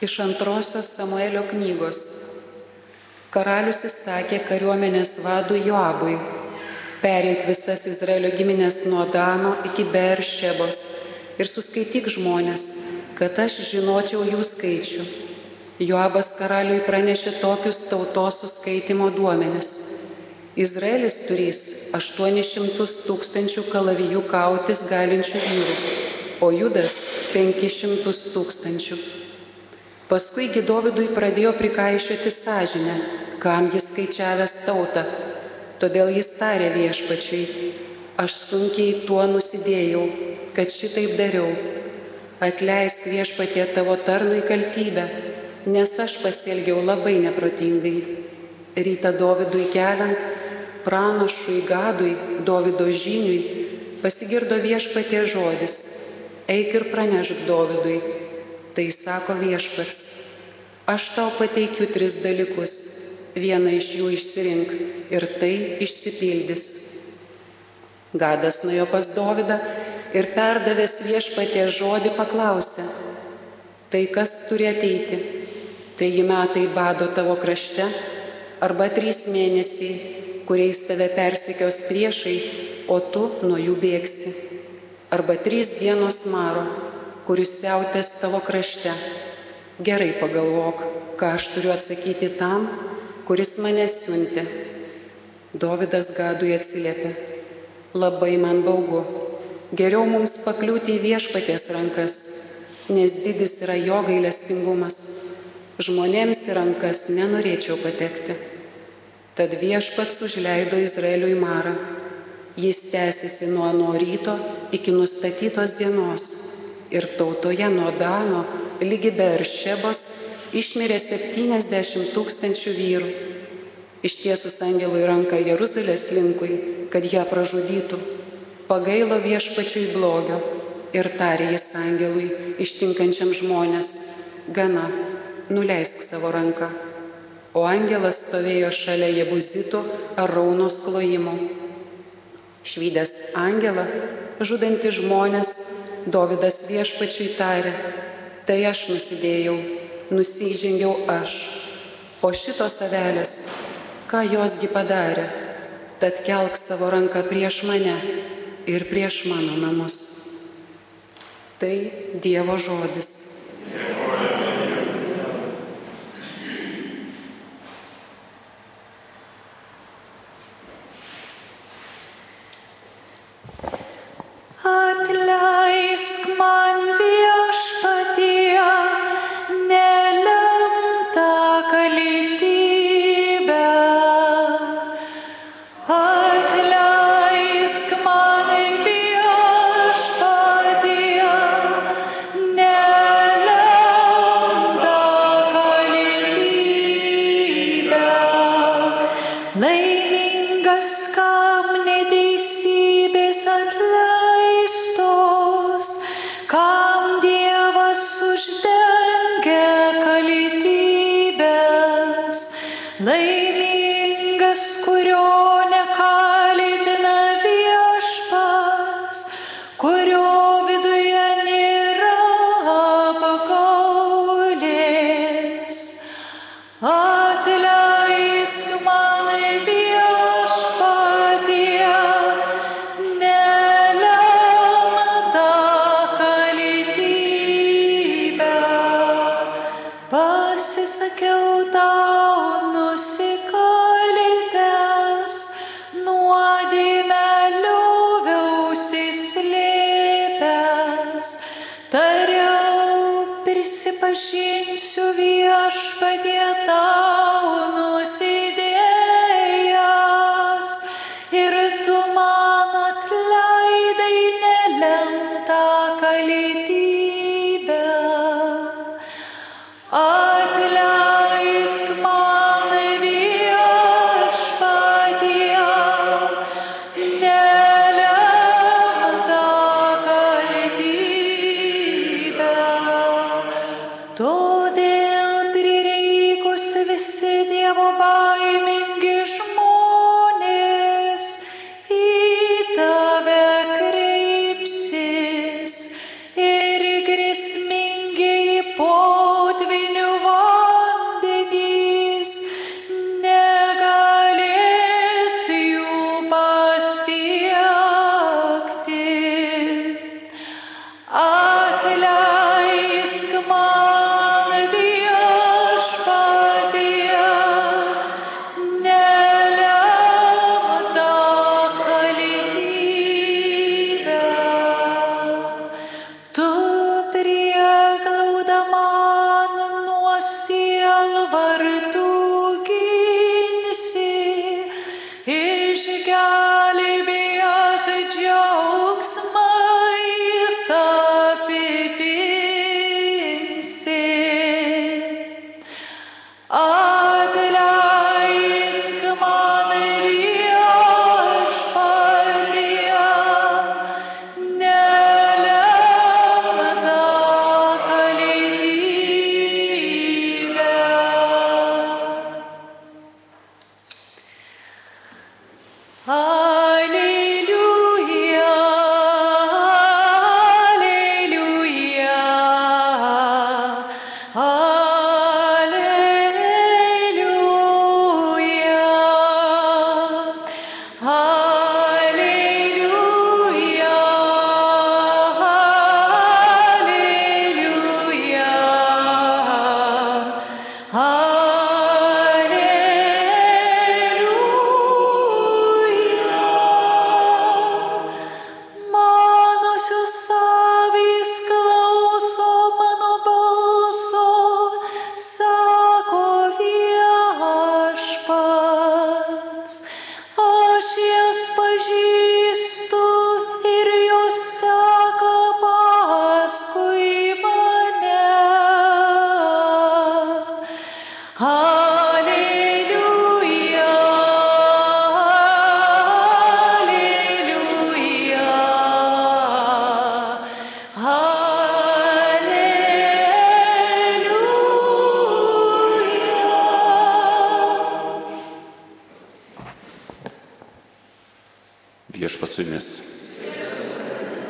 Iš antrosios Samuelio knygos. Karalius įsakė kariuomenės vadui Joabui, perėk visas Izraelio giminės nuo Dano iki Beršebos ir suskaityk žmonės, kad aš žinočiau jų skaičių. Joabas karaliui pranešė tokius tautos suskaitimo duomenis. Izraelis turės 800 tūkstančių kalavijų kautis galinčių vyrų, o Judas 500 tūkstančių. Paskuigi Dovydui pradėjo prikaišioti sąžinę, kam jis skaičiavęs tautą. Todėl jis tarė viešpačiui, aš sunkiai tuo nusidėjau, kad šitaip dariau. Atleisk viešpatie tavo tarnui kaltybę, nes aš pasielgiau labai neprotingai. Ryta Dovydui keliant, pranašui Gadui, Dovydo žiniui, pasigirdo viešpatie žodis, eik ir pranešk Dovydui Tai sako viešpats, aš tau pateikiu tris dalykus, vieną iš jų išsirink ir tai išsipildys. Gadas nuėjo pas Dovydą ir perdavęs viešpatie žodį paklausė, tai kas turi ateiti? Treji metai bado tavo krašte arba trys mėnesiai, kuriais tave persekios priešai, o tu nuo jų bėgsi. Arba trys dienos maro kuris siautės tavo krašte. Gerai pagalvok, ką aš turiu atsakyti tam, kuris mane siuntė. Dovydas Gadui atsiliepė. Labai man baugu. Geriau mums pakliūti į viešpaties rankas, nes didis yra jo gailestingumas. Žmonėms į rankas nenorėčiau patekti. Tad viešpats užleido Izraeliui marą. Jis tęsiasi nuo nuo ryto iki nustatytos dienos ir tautoje nuo Dano lygi Beršebos išmirė 70 tūkstančių vyrų. Ištiesus angelui ranką Jeruzalės linkui, kad ją pražudytų, pagailo viešpačiui blogio ir tarė jis angelui ištinkančiam žmonės, gana, nuleisk savo ranką. O angelas stovėjo šalia Jebuzito ar Raunos klojimo. Švydęs angelą, žudantį žmonės, Dovydas viešpačiui tarė, tai aš nusidėjau, nusižengiau aš, o šitos avelės, ką josgi padarė, tad kelk savo ranką prieš mane ir prieš mano namus. Tai Dievo žodis. Dievo Oh.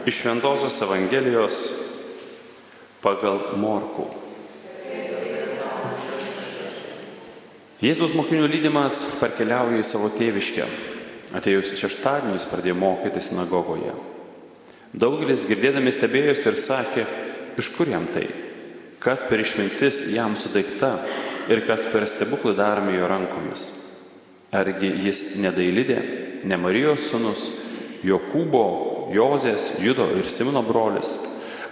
Iš Šventojios Evangelijos pagal Morkų. Jėzus mokinių lydimas parkeliauja į savo tėviškę. Atėjus šeštadienį jis pradėjo mokyti sinagogoje. Daugelis girdėdami stebėjosi ir sakė, iš kur jam tai, kas per išmintis jam sudaikta ir kas per stebuklą daromi jo rankomis. Argi jis nedailidė, ne Marijos sunus, Jokūbo, Jozės, Judo ir Simono brolis.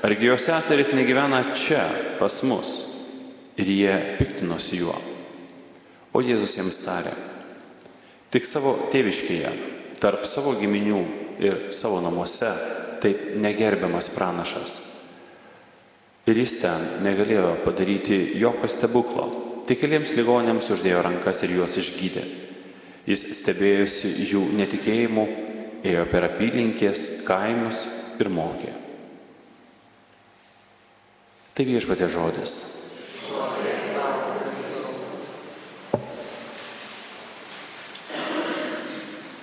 Argi jos seserys negyvena čia pas mus ir jie piktinosi juo. O Jėzus jiems tarė, tik savo tėviškėje, tarp savo giminių ir savo namuose, taip negerbiamas pranašas. Ir jis ten negalėjo padaryti jokio stebuklo, tik keliems ligonėms uždėjo rankas ir juos išgydė. Jis stebėjosi jų netikėjimu, ėjo per apylinkės, kaimus ir mokė. Tai viešpatė žodis.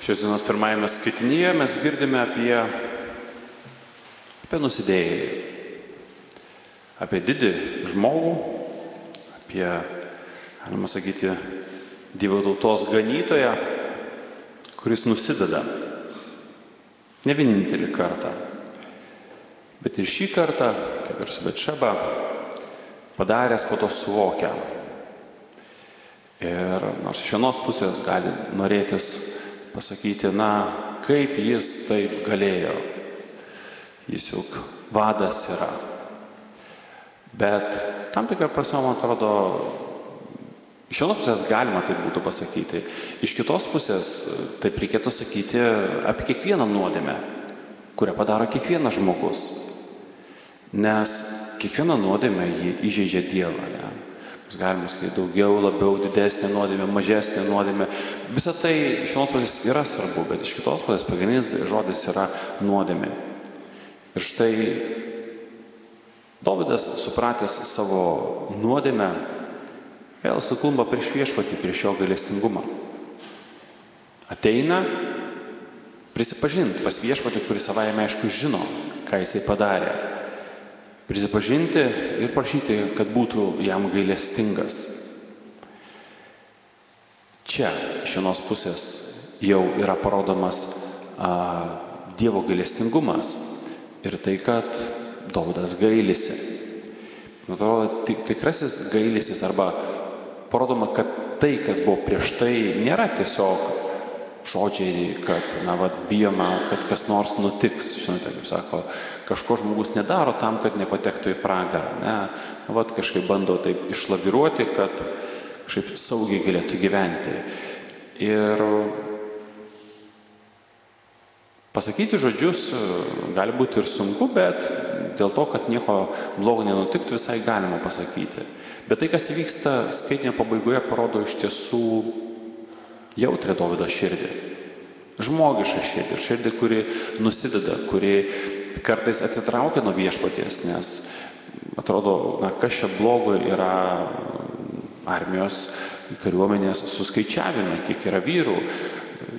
Šios dienos pirmajame skaitinyje mes girdime apie, apie nusidėjėlį, apie didį žmogų, apie, galima sakyti, Dievo tautos ganytoją, kuris nusideda. Ne vienintelį kartą. Bet ir šį kartą, kaip ir su Betšeba, padaręs po to suvokia. Ir nors iš vienos pusės gali norėtis pasakyti, na, kaip jis taip galėjo. Jis juk vadas yra. Bet tam tikrą prasme, man atrodo, Iš vienos pusės galima taip būtų pasakyti, iš kitos pusės taip reikėtų sakyti apie kiekvieną nuodėmę, kurią padaro kiekvienas žmogus. Nes kiekviena nuodėmė jį įžeidžia Dievą. Ne? Mes galime sakyti daugiau, labiau, didesnė nuodėmė, mažesnė nuodėmė. Visą tai iš vienos pusės yra svarbu, bet iš kitos pusės pagrindinis žodis yra nuodėmė. Ir štai Dovydas, supratęs savo nuodėmę, vėl suklumba prieš viešpatį, prieš jo gailestingumą. Ateina prisipažinti pas viešpatį, kuris savaime aišku žino, ką jisai padarė. Prisipažinti ir prašyti, kad būtų jam gailestingas. Čia iš vienos pusės jau yra parodomas a, Dievo gailestingumas ir tai, kad Daudas gailisi. Man atrodo, tikrasis gailisis arba parodoma, kad tai, kas buvo prieš tai, nėra tiesiog žodžiai, kad, na, va, bijoma, kad kas nors nutiks. Žinote, kaip sako, kažko žmogus nedaro tam, kad nepatektų į pragarą. Ne, na, va, kažkaip bando taip išlaviruoti, kad kažkaip saugiai galėtų gyventi. Ir pasakyti žodžius gali būti ir sunku, bet dėl to, kad nieko blogo nenutiktų, visai galima pasakyti. Bet tai, kas įvyksta skaitinio pabaigoje, parodo iš tiesų jautrę Davido širdį. Žmogišką širdį, širdį, kuri nusideda, kuri kartais atsitraukia nuo viešpaties, nes atrodo, na, kas čia blogo yra armijos kariuomenės suskaičiavime, kiek yra vyrų.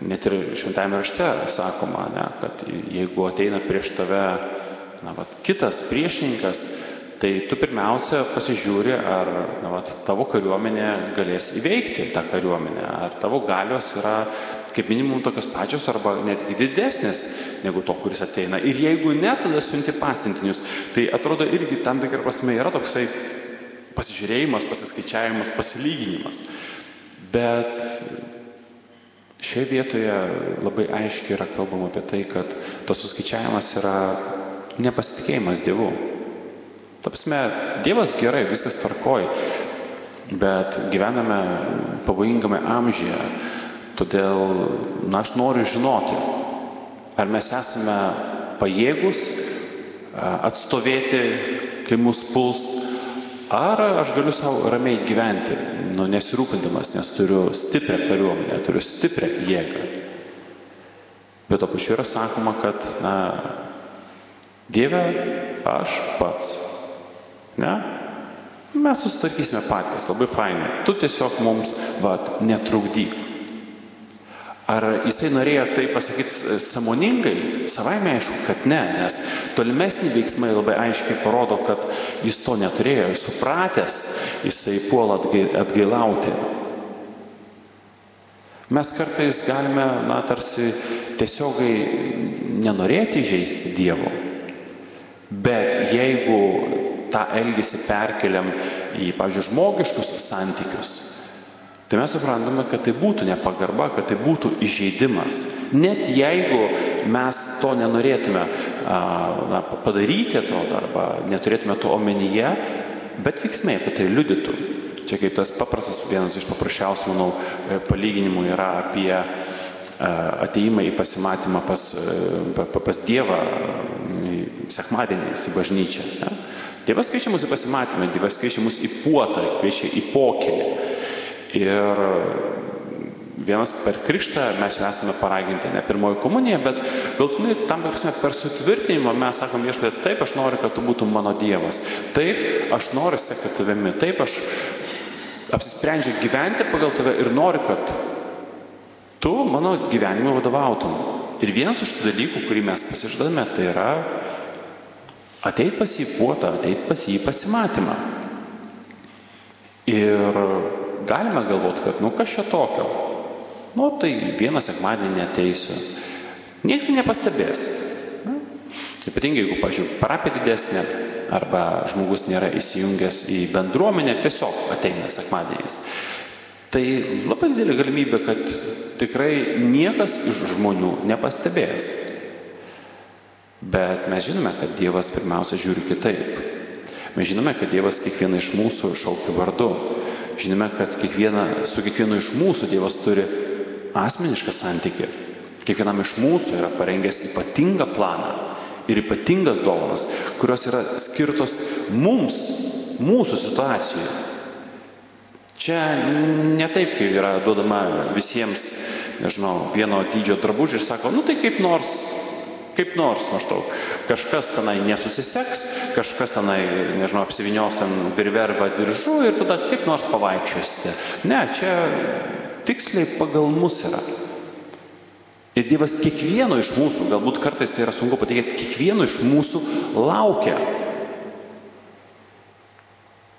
Net ir šventame rašte sakoma, ne, kad jeigu ateina prieš tave na, vat, kitas priešininkas, tai tu pirmiausia pasižiūri, ar na, vat, tavo kariuomenė galės įveikti tą kariuomenę, ar tavo galios yra kaip minimum tokios pačios arba netgi didesnės negu to, kuris ateina. Ir jeigu ne, tada siunti pasintinius. Tai atrodo irgi tam tikrą prasme yra toksai pasižiūrėjimas, pasiskaičiavimas, pasilyginimas. Bet šioje vietoje labai aiškiai yra kalbama apie tai, kad tas suskaičiavimas yra nepasitikėjimas Dievu. Tapsime, Dievas gerai, viskas tvarkoj, bet gyvename pavojingame amžiuje. Todėl, na, aš noriu žinoti, ar mes esame pajėgus atstovėti, kai mus puls, ar aš galiu savo ramiai gyventi, nu, nesirūpindamas, nes turiu stiprią kariuomenę, turiu stiprią jėgą. Bet to pačiu yra sakoma, kad, na, Dieve, aš pats Ne? Mes susitvarkysime patys, labai fainai. Tu tiesiog mums, vad, netrukdyk. Ar jisai norėjo tai pasakyti samoningai? Savaime aišku, kad ne, nes tolimesni veiksmai labai aiškiai parodo, kad jis to neturėjo, jis supratęs, jisai puola atgailauti. Mes kartais galime, na, tarsi tiesiogai nenorėti žaisti Dievo, bet jeigu tą elgesį perkeliam į, pavyzdžiui, žmogiškus santykius, Tai mes suprantame, kad tai būtų nepagarba, kad tai būtų įžeidimas. Net jeigu mes to nenorėtume na, padaryti, atrodo, arba neturėtume to omenyje, bet veiksmai apie tai liudytų. Čia kaip tas paprastas, vienas iš paprasčiausių, manau, e, palyginimų yra apie ateimą į pasimatymą pas, e, pas Dievą sekmadieniais į bažnyčią. Ne? Dievas kviečia mus į pasimatymą, Dievas kviečia mus į puotą, kviečia į pokylį. Ir vienas per krikštą mes jau esame paraginti ne pirmoji komunija, bet galtinai tam prasme per sutvirtinimą mes sakom viešpatė, taip aš noriu, kad tu būtum mano Dievas, taip aš noriu sekti tavimi, taip aš apsisprendžiu gyventi pagal tave ir noriu, kad tu mano gyvenimui vadovautum. Ir vienas iš tų dalykų, kurį mes pasižadame, tai yra ateit pas jį puotą, ateit pas jį pasimatymą. Ir galime galvoti, kad nu kas čia tokio. Nu tai vieną sekmadienį neteisiu. Niekas nepastebės. Na, ypatingai jeigu, pažiūrėjau, parapė didesnė arba žmogus nėra įsijungęs į bendruomenę, tiesiog ateina sekmadieniais. Tai labai didelė galimybė, kad tikrai niekas iš žmonių nepastebės. Bet mes žinome, kad Dievas pirmiausia žiūri kitaip. Mes žinome, kad Dievas kiekvieną iš mūsų šaukia vardu. Žinome, kad kiekviena, su kiekvienu iš mūsų Dievas turi asmenišką santykį. Kiekvienam iš mūsų yra parengęs ypatingą planą ir ypatingas dovanas, kurios yra skirtos mums, mūsų situacijoje. Čia ne taip, kaip yra duodama visiems, nežinau, vieno dydžio drabužį ir sako, nu tai kaip nors Kaip nors maždaug. Kažkas tenai nesusiseks, kažkas tenai, nežinau, apsivinios ten virvervą diržu ir tada kaip nors pavaikščiosite. Ne, čia tiksliai pagal mus yra. Ir Dievas kiekvieno iš mūsų, galbūt kartais tai yra sunku patikėti, kiekvieno iš mūsų laukia.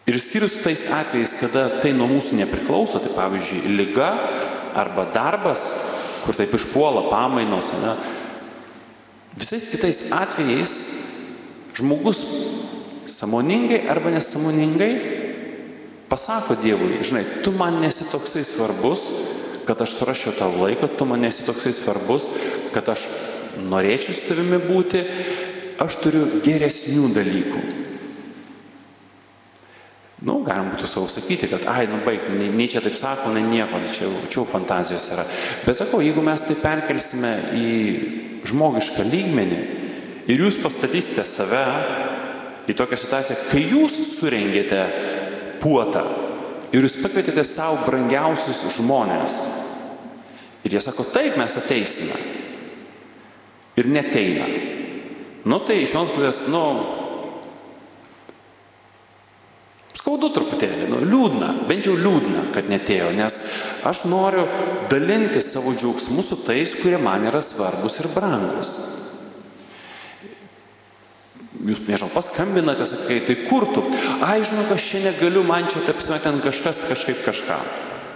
Ir skirius tais atvejais, kada tai nuo mūsų nepriklauso, tai pavyzdžiui, lyga arba darbas, kur taip išpuola pamainos, ne, Visais kitais atvejais žmogus samoningai arba nesamoningai pasako Dievui, žinai, tu man nesi toksai svarbus, kad aš surašiau tau laiko, tu man nesi toksai svarbus, kad aš norėčiau su tavimi būti, aš turiu geresnių dalykų. Nu, galim būtų savo sakyti, kad, ai, nu baig, nei, nei čia taip sako, nei nieko, čia, čia fantazijos yra. Bet sakau, jeigu mes tai perkelsime į žmogišką lygmenį ir jūs pastatysite save į tokią situaciją, kai jūs surengėte puotą ir jūs pakvietėte savo brangiausius žmonės. Ir jie sako, taip mes ateisime. Ir neteina. Nu tai iš vienos pusės, nu, skaudu truputėlį, nu, liūdna, bent jau liūdna, kad netėjo, nes aš noriu dalinti savo džiaugsmu su tais, kurie man yra svarbus ir brangus. Jūs, nežinau, paskambinate, sakai, tai kur tu? Ai, žinau, aš čia negaliu, man čia, sakant, ten kažkas kažkaip kažką.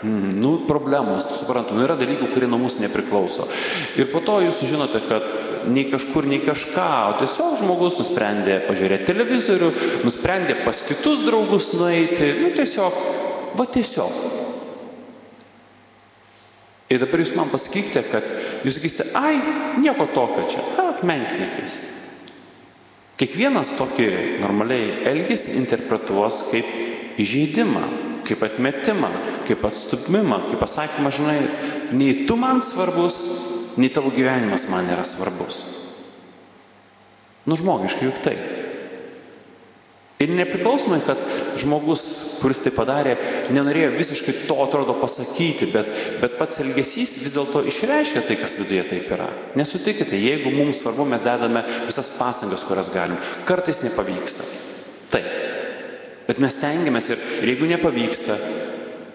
Mm, nu, problemos, suprantu, nu, yra dalykų, kurie nuo mūsų nepriklauso. Ir po to jūs žinote, kad nei kažkur, nei kažką, o tiesiog žmogus nusprendė pažiūrėti televizorių, nusprendė pas kitus draugus nueiti, nu tiesiog, va tiesiog. Ir dabar jūs man pasakykite, kad jūs sakysite, ai, nieko tokio čia, ha, menkniekis. Kiekvienas tokį normaliai elgesį interpretuos kaip įžeidimą, kaip atmetimą, kaip atstumimą, kaip pasakymą, žinai, nei tu man svarbus, nei tavo gyvenimas man yra svarbus. Nu žmogiškai juk taip. Ir nepriklausomai, kad žmogus, kuris tai padarė, nenorėjo visiškai to atrodo pasakyti, bet, bet pats elgesys vis dėlto išreiškia tai, kas viduje taip yra. Nesutikite, jeigu mums svarbu, mes dedame visas pasangas, kurias galim. Kartais nepavyksta. Taip. Bet mes tengiamės ir, ir jeigu nepavyksta,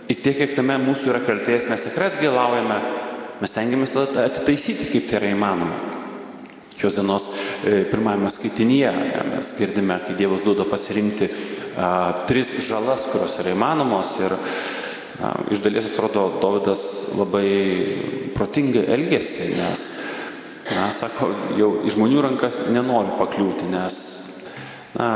ir tiek, kiek tame mūsų yra kalties, mes tikrai atgailaujame, mes tengiamės tada atitaisyti, kaip tai yra įmanoma. Šios dienos e, pirmajame skaitinyje mes girdime, kai Dievas duoda pasirinkti a, tris žalas, kurios yra įmanomos ir a, iš dalies atrodo, Dovydas labai protingai elgėsi, nes, na, sako, jau į žmonių rankas nenori pakliūti, nes, na,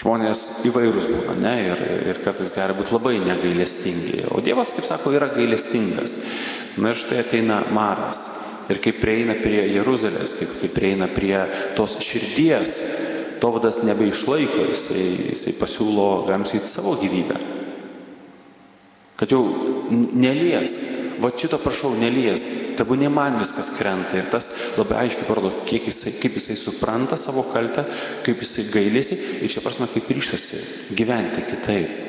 žmonės įvairūs būna, ne, ir, ir kartais gali būti labai negailestingi. O Dievas, kaip sako, yra gailestingas. Na ir štai ateina Maras. Ir kaip prieina prie Jeruzalės, kaip, kaip prieina prie tos širdies, Dovydas nebeišlaiko, jisai, jisai pasiūlo, galim sakyti, savo gyvybę. Kad jau nelies, va šito prašau, nelies, tabu ne man viskas krenta. Ir tas labai aiškiai parodo, jisai, kaip jisai supranta savo kaltę, kaip jisai gailėsi ir šia prasme kaip ryštasi gyventi kitaip.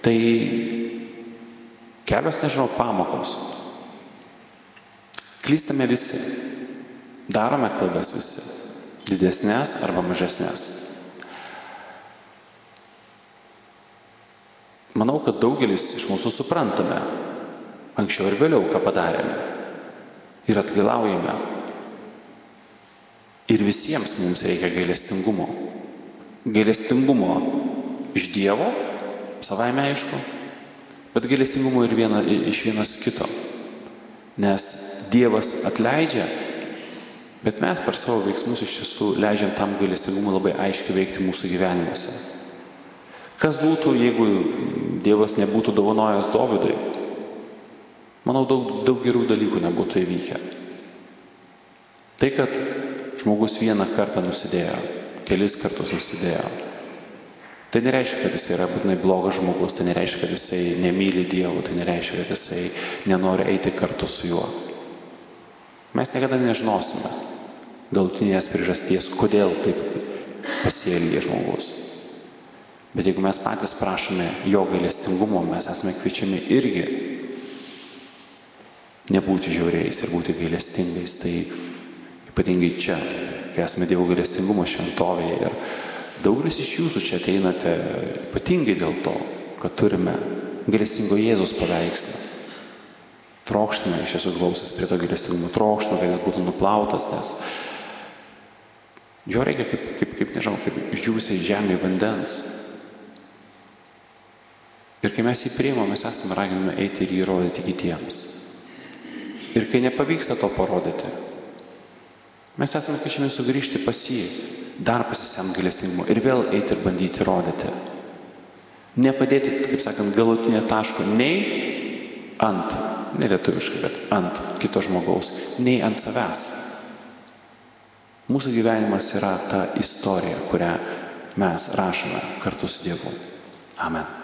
Tai kelios, nežinau, pamokos. Klystame visi, darome klaidas visi, didesnės arba mažesnės. Manau, kad daugelis iš mūsų suprantame anksčiau ir vėliau, ką padarėme. Ir atgailaujame. Ir visiems mums reikia gailestingumo. Gailestingumo iš Dievo, savaime aišku, bet gailestingumo ir viena, iš vienas kito. Nes Dievas atleidžia, bet mes per savo veiksmus iš tiesų leidžiam tam gailestingumui labai aiškiai veikti mūsų gyvenimuose. Kas būtų, jeigu Dievas nebūtų dovanojęs Dovydui? Manau, daug, daug gerų dalykų nebūtų įvykę. Tai, kad žmogus vieną kartą nusidėjo, kelis kartus nusidėjo, tai nereiškia, kad jis yra būtinai blogas žmogus, tai nereiškia, kad jisai nemyli Dievo, tai nereiškia, kad jisai nenori eiti kartu su juo. Mes niekada nežinosime galutinės priežasties, kodėl taip pasielgė žmogus. Bet jeigu mes patys prašome jo gailestingumo, mes esame kviečiami irgi nebūti žiauriais ir būti gailestingais. Tai ypatingai čia, kai esame Dievo gailestingumo šventovėje. Ir daugelis iš jūsų čia ateinate ypatingai dėl to, kad turime gailestingo Jėzus paveikslą. Trokštame iš esu glausas prie to gailestingumo, trokštame, kad jis būtų nuplautas, nes jo reikia kaip, kaip, kaip nežinau, kaip išdžiūvusiai žemė vandens. Ir kai mes jį priimame, mes esame raginami eiti ir jį rodyti kitiems. Ir kai nepavyksta to parodyti, mes esame kviečiami sugrįžti pas jį, dar pasisemti galėstingumo ir vėl eiti ir bandyti rodyti. Nepadėti, kaip sakant, galutinio taško nei ant, nelietuviškai, bet ant kito žmogaus, nei ant savęs. Mūsų gyvenimas yra ta istorija, kurią mes rašome kartu su Dievu. Amen.